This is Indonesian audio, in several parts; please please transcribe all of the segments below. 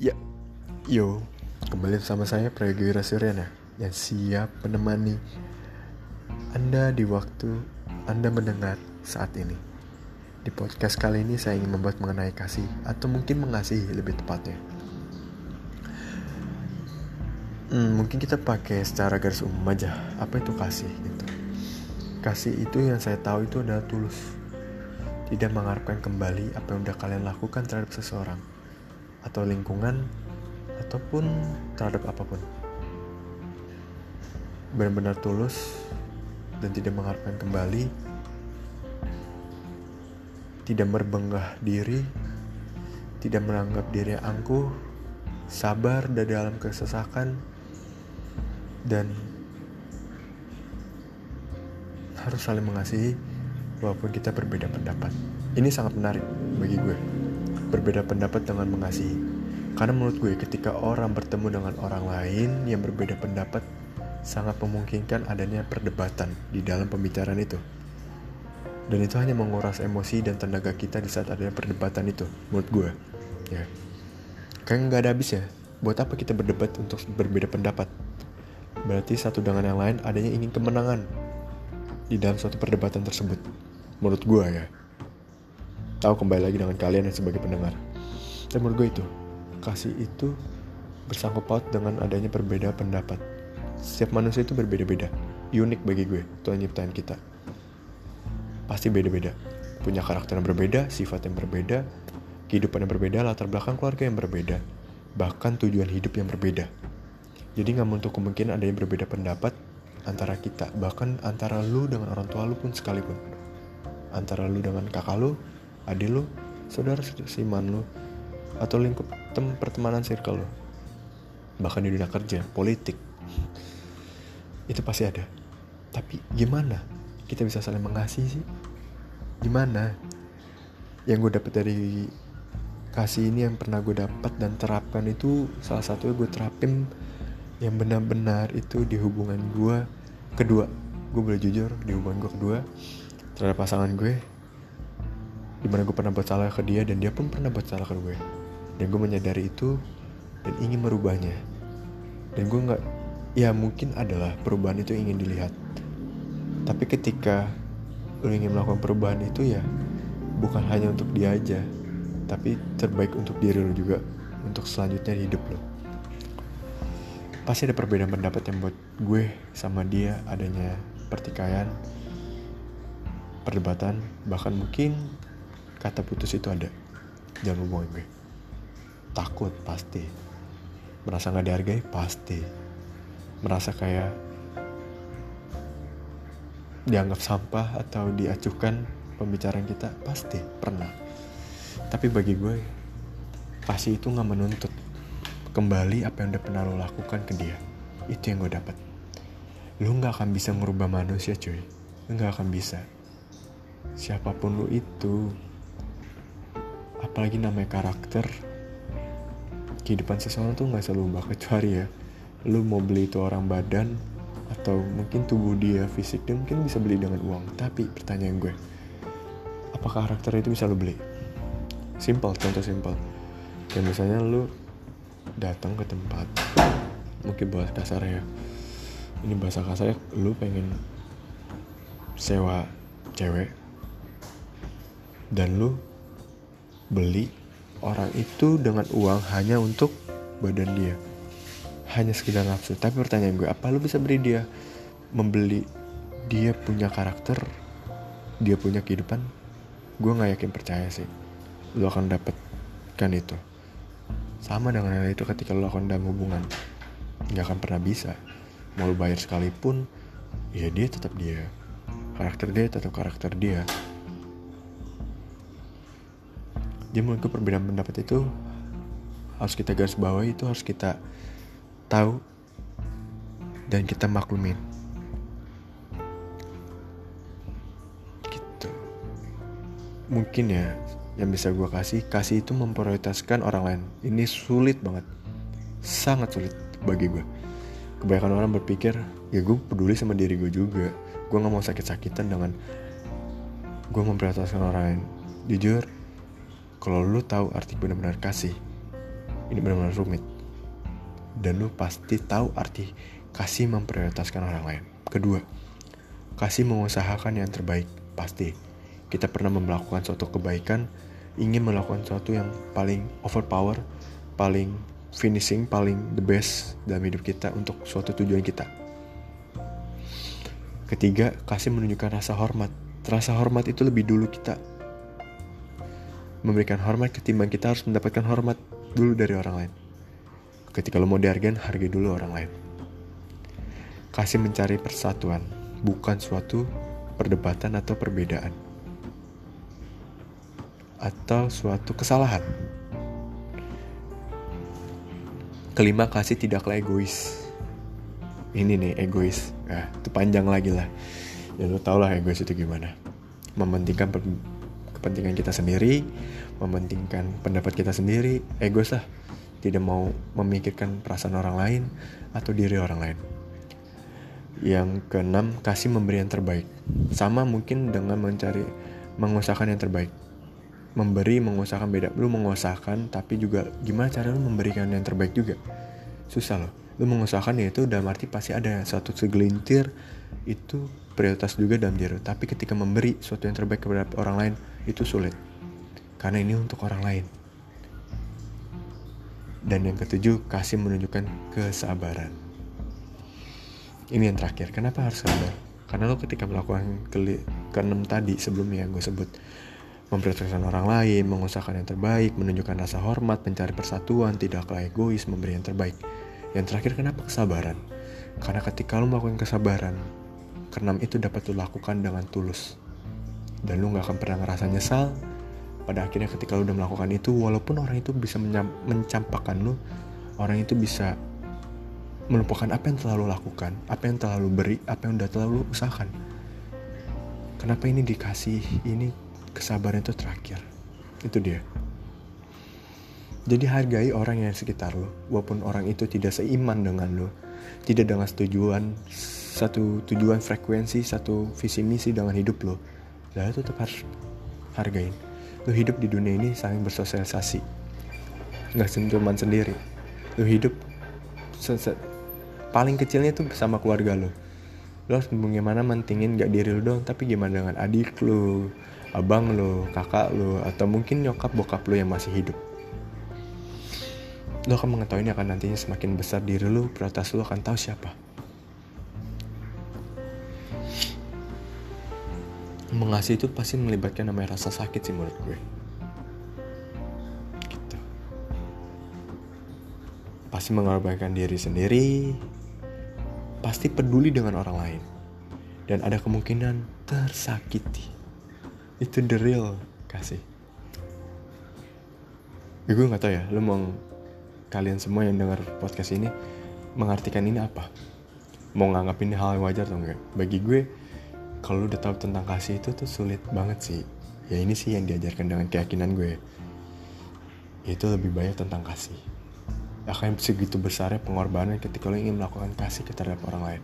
Ya, yo, kembali bersama saya Prayogi Suryana yang siap menemani Anda di waktu Anda mendengar saat ini. Di podcast kali ini saya ingin membuat mengenai kasih atau mungkin mengasihi lebih tepatnya. Hmm, mungkin kita pakai secara garis umum aja apa itu kasih gitu. Kasih itu yang saya tahu itu adalah tulus. Tidak mengharapkan kembali apa yang udah kalian lakukan terhadap seseorang atau lingkungan ataupun terhadap apa pun. Benar-benar tulus dan tidak mengharapkan kembali, tidak merbenggah diri, tidak menganggap diri angkuh, sabar dan dalam kesesakan, dan harus saling mengasihi walaupun kita berbeda pendapat. Ini sangat menarik bagi gue berbeda pendapat dengan mengasihi. Karena menurut gue ketika orang bertemu dengan orang lain yang berbeda pendapat sangat memungkinkan adanya perdebatan di dalam pembicaraan itu. Dan itu hanya menguras emosi dan tenaga kita di saat adanya perdebatan itu, menurut gue. Ya. Kayak nggak ada habis ya. Buat apa kita berdebat untuk berbeda pendapat? Berarti satu dengan yang lain adanya ingin kemenangan di dalam suatu perdebatan tersebut. Menurut gue ya tahu kembali lagi dengan kalian yang sebagai pendengar. Dan menurut gue itu, kasih itu bersangkut paut dengan adanya perbedaan pendapat. Setiap manusia itu berbeda-beda, unik bagi gue, Tuhan nyiptain kita. Pasti beda-beda, punya karakter yang berbeda, sifat yang berbeda, kehidupan yang berbeda, latar belakang keluarga yang berbeda, bahkan tujuan hidup yang berbeda. Jadi nggak menutup kemungkinan ada yang berbeda pendapat antara kita, bahkan antara lu dengan orang tua lu pun sekalipun. Antara lu dengan kakak lu, adik lu, saudara siman lu, atau lingkup tem pertemanan circle lu. Bahkan di dunia kerja, politik. Itu pasti ada. Tapi gimana kita bisa saling mengasihi sih? Gimana? Yang gue dapet dari kasih ini yang pernah gue dapat dan terapkan itu salah satunya gue terapin yang benar-benar itu di hubungan gue kedua gue boleh jujur di hubungan gue kedua terhadap pasangan gue di mana gue pernah buat salah ke dia dan dia pun pernah buat salah ke gue. Dan gue menyadari itu dan ingin merubahnya. Dan gue nggak ya mungkin adalah perubahan itu ingin dilihat. Tapi ketika lo ingin melakukan perubahan itu ya bukan hanya untuk dia aja tapi terbaik untuk diri lo juga untuk selanjutnya hidup lo pasti ada perbedaan pendapat yang buat gue sama dia adanya pertikaian perdebatan bahkan mungkin kata putus itu ada. Jangan hubungin gue. Takut pasti. Merasa nggak dihargai pasti. Merasa kayak dianggap sampah atau diacuhkan pembicaraan kita pasti. Pernah. Tapi bagi gue pasti itu nggak menuntut. Kembali apa yang udah pernah lo lakukan ke dia itu yang gue dapat lo nggak akan bisa merubah manusia cuy. Lo nggak akan bisa. Siapa pun lo itu apalagi namanya karakter kehidupan seseorang tuh nggak selalu ubah kecuali ya lu mau beli itu orang badan atau mungkin tubuh dia fisik dia mungkin bisa beli dengan uang. Tapi pertanyaan gue apakah karakter itu bisa lu beli? Simple contoh simple. Kayak misalnya lu datang ke tempat mungkin bahasa kasar ya ini bahasa kasarnya lu pengen sewa cewek dan lu beli orang itu dengan uang hanya untuk badan dia. Hanya sekedar nafsu. Tapi pertanyaan gue apa lu bisa beri dia? Membeli dia punya karakter dia punya kehidupan? Gue nggak yakin percaya sih. Lu akan dapatkan itu. Sama dengan hal itu ketika lu akan dalam hubungan. Nggak akan pernah bisa. Mau lu bayar sekalipun ya dia tetap dia. Karakter dia tetap karakter dia jadi menurut perbedaan pendapat itu harus kita garis bawah itu harus kita tahu dan kita maklumin. Gitu. Mungkin ya yang bisa gue kasih kasih itu memprioritaskan orang lain. Ini sulit banget. Sangat sulit bagi gue kebanyakan orang berpikir ya gue peduli sama diri gue juga. Gue nggak mau sakit-sakitan dengan gue memprioritaskan orang lain. Jujur kalau lu tahu arti benar-benar kasih ini benar-benar rumit. Dan lu pasti tahu arti kasih memprioritaskan orang lain. Kedua kasih mengusahakan yang terbaik. Pasti kita pernah melakukan suatu kebaikan ingin melakukan sesuatu yang paling overpower paling finishing paling the best dalam hidup kita untuk suatu tujuan kita. Ketiga kasih menunjukkan rasa hormat. Rasa hormat itu lebih dulu kita memberikan hormat ketimbang kita harus mendapatkan hormat dulu dari orang lain. Ketika lo mau dihargain, hargai dulu orang lain. Kasih mencari persatuan, bukan suatu perdebatan atau perbedaan. Atau suatu kesalahan. Kelima, kasih tidaklah egois. Ini nih, egois. Nah, itu panjang lagi lah. Ya lo tau lah egois itu gimana. Mementingkan kepentingan kita sendiri, mementingkan pendapat kita sendiri, egois lah. Tidak mau memikirkan perasaan orang lain atau diri orang lain. Yang keenam, kasih memberi yang terbaik. Sama mungkin dengan mencari, mengusahakan yang terbaik. Memberi, mengusahakan beda. Lu mengusahakan, tapi juga gimana cara lu memberikan yang terbaik juga. Susah loh. Lu mengusahakan ya itu dalam arti pasti ada satu segelintir itu prioritas juga dalam diri. Tapi ketika memberi sesuatu yang terbaik kepada orang lain, itu sulit. Karena ini untuk orang lain. Dan yang ketujuh, kasih menunjukkan kesabaran. Ini yang terakhir, kenapa harus sabar? Karena lo ketika melakukan ke keenam tadi sebelumnya yang gue sebut, memprioritaskan orang lain, mengusahakan yang terbaik, menunjukkan rasa hormat, mencari persatuan, tidaklah egois, memberi yang terbaik. Yang terakhir kenapa kesabaran? Karena ketika lo melakukan kesabaran, keenam itu dapat lo lakukan dengan tulus dan lu nggak akan pernah ngerasa nyesal pada akhirnya ketika lu udah melakukan itu walaupun orang itu bisa mencampakkan lu orang itu bisa melupakan apa yang telah lu lakukan apa yang telah lu beri apa yang udah telah lu usahakan. Kenapa ini dikasih ini kesabaran itu terakhir? Itu dia. Jadi hargai orang yang sekitar lo walaupun orang itu tidak seiman dengan lo tidak dengan tujuan satu tujuan frekuensi satu visi misi dengan hidup lo lah itu tetap harus hargain. Lu hidup di dunia ini saling bersosialisasi. Nggak cuma sendiri. Lu hidup paling kecilnya tuh bersama keluarga lu. Lu harus bagaimana mentingin gak diri lu dong tapi gimana dengan adik lu abang lu kakak lu atau mungkin nyokap bokap lu yang masih hidup. Lu akan mengetahui ini akan nantinya semakin besar diri lu prioritas lu akan tahu siapa mengasih itu pasti melibatkan namanya rasa sakit sih menurut gue. Gitu. Pasti mengorbankan diri sendiri. Pasti peduli dengan orang lain. Dan ada kemungkinan tersakiti. Itu the real kasih. Ya, gue nggak tahu ya lu mau kalian semua yang dengar podcast ini mengartikan ini apa? Mau nganggap ini hal yang wajar atau enggak? Bagi gue kalau udah tahu tentang kasih itu tuh sulit banget sih. Ya ini sih yang diajarkan dengan keyakinan gue. Itu lebih banyak tentang kasih. Akan segitu besarnya pengorbanan ketika lo ingin melakukan kasih ke terhadap orang lain.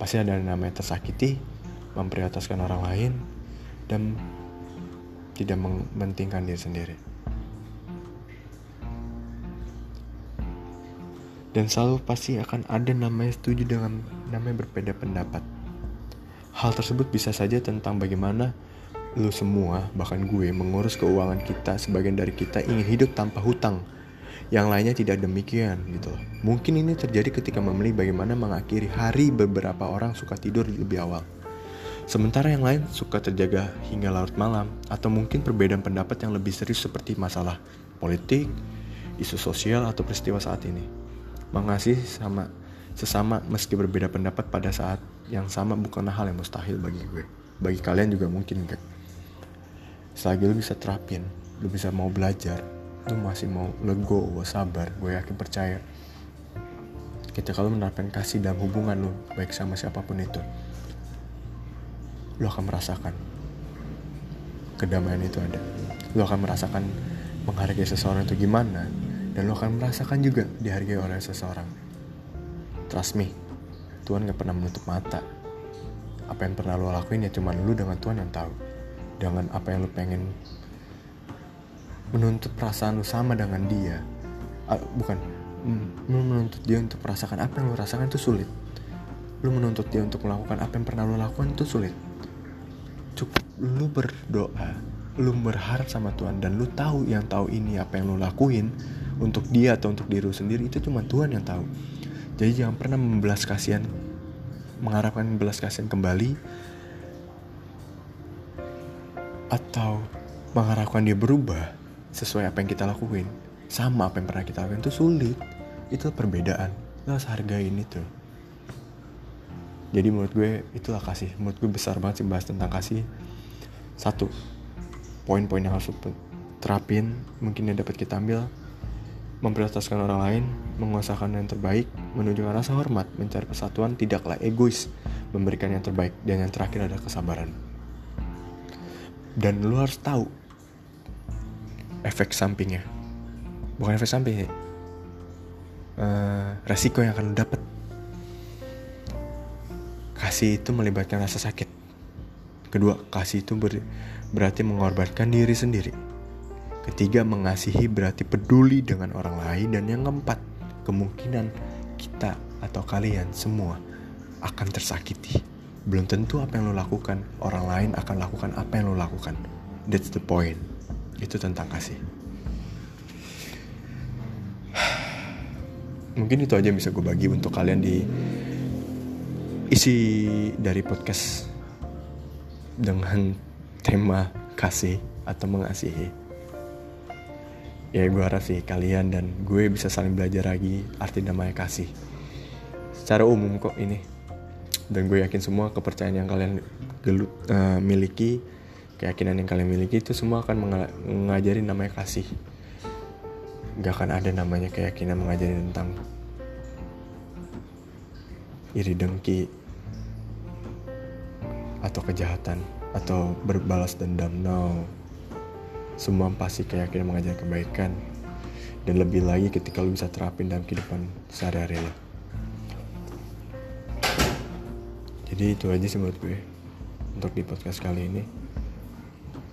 Pasti ada namanya tersakiti memprioritaskan orang lain dan tidak mementingkan diri sendiri. Dan selalu pasti akan ada namanya setuju dengan namanya berbeda pendapat Hal tersebut bisa saja tentang bagaimana lu semua, bahkan gue, mengurus keuangan kita sebagian dari kita ingin hidup tanpa hutang. Yang lainnya tidak demikian gitu Mungkin ini terjadi ketika memilih bagaimana mengakhiri hari beberapa orang suka tidur lebih awal. Sementara yang lain suka terjaga hingga larut malam atau mungkin perbedaan pendapat yang lebih serius seperti masalah politik, isu sosial atau peristiwa saat ini. Mengasihi sama sesama meski berbeda pendapat pada saat yang sama bukanlah hal yang mustahil bagi gue. Bagi kalian juga mungkin enggak selagi lu bisa terapin lu bisa mau belajar lu masih mau lego sabar gue yakin percaya. Kita kalau menerapkan kasih dalam hubungan lu baik sama siapa pun itu lu akan merasakan kedamaian itu ada. Lu akan merasakan menghargai seseorang itu gimana dan lu akan merasakan juga dihargai oleh seseorang. Trust me, Tuhan gak pernah menutup mata. Apa yang pernah lo lakuin ya cuman lu dengan Tuhan yang tahu. Dengan apa yang lo pengen menuntut perasaan lu sama dengan dia. ah, bukan mm, lu menuntut dia untuk merasakan apa yang lu rasakan itu sulit lu menuntut dia untuk melakukan apa yang pernah lu lakukan itu sulit cukup lu berdoa lu berharap sama Tuhan dan lu tahu yang tahu ini apa yang lu lakuin untuk dia atau untuk diri lu sendiri itu cuma Tuhan yang tahu jadi jangan pernah membelas kasihan mengharapkan belas kasihan kembali atau mengharapkan dia berubah sesuai apa yang kita lakuin. Sama apa yang pernah kita lakuin itu sulit. Itu perbedaan. Lo harus hargain itu. Jadi menurut gue itulah kasih. Menurut gue besar banget sih bahas tentang kasih. Satu poin-poin yang harus terapin mungkin yang dapat kita ambil memprioritaskan orang lain menguasakan yang terbaik menunjukkan rasa hormat mencari persatuan tidaklah egois memberikan yang terbaik dan yang terakhir ada kesabaran dan lu harus tahu efek sampingnya bukan efek samping ya uh, resiko yang akan lu dapat kasih itu melibatkan rasa sakit. Kedua, kasih itu ber berarti mengorbankan diri sendiri. Ketiga, mengasihi berarti peduli dengan orang lain. Dan yang keempat, kemungkinan kita atau kalian semua akan tersakiti. Belum tentu apa yang lo lakukan, orang lain akan lakukan apa yang lo lakukan. That's the point. Itu tentang kasih. Mungkin itu aja yang bisa gue bagi untuk kalian di isi dari podcast dengan tema kasih atau mengasihi ya gue harap sih kalian dan gue bisa saling belajar lagi arti namanya kasih. Secara umum kok ini. Dan gue yakin semua kepercayaan yang kalian gelut, uh, miliki keyakinan yang kalian miliki itu semua akan mengajari namanya kasih. Gak akan ada namanya keyakinan mengajari tentang iri dengki atau kejahatan atau berbalas dendam. No semua pasti keyakinan mengajar kebaikan. Dan lebih lagi ketika lu bisa terapin dalam kehidupan sehari-hari lo jadi itu aja sih menurut gue untuk di podcast kali ini.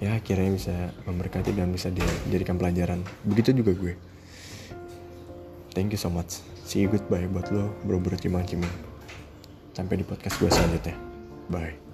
Ya akhirnya bisa memberkati dan bisa dijadikan pelajaran. Begitu juga gue. Thank you so much. See you goodbye buat lo bro bro cimang cimang sampai di podcast gue selanjutnya. Bye